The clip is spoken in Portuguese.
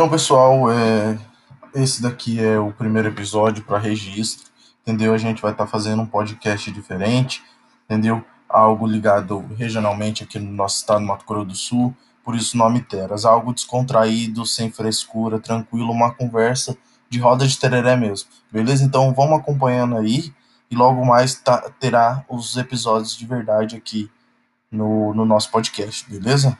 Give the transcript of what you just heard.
Então, pessoal, é, esse daqui é o primeiro episódio para registro, entendeu? A gente vai estar tá fazendo um podcast diferente, entendeu? Algo ligado regionalmente aqui no nosso estado, Mato Grosso do Sul, por isso o nome Teras. Algo descontraído, sem frescura, tranquilo, uma conversa de roda de tereré mesmo, beleza? Então vamos acompanhando aí e logo mais tá, terá os episódios de verdade aqui no, no nosso podcast, beleza?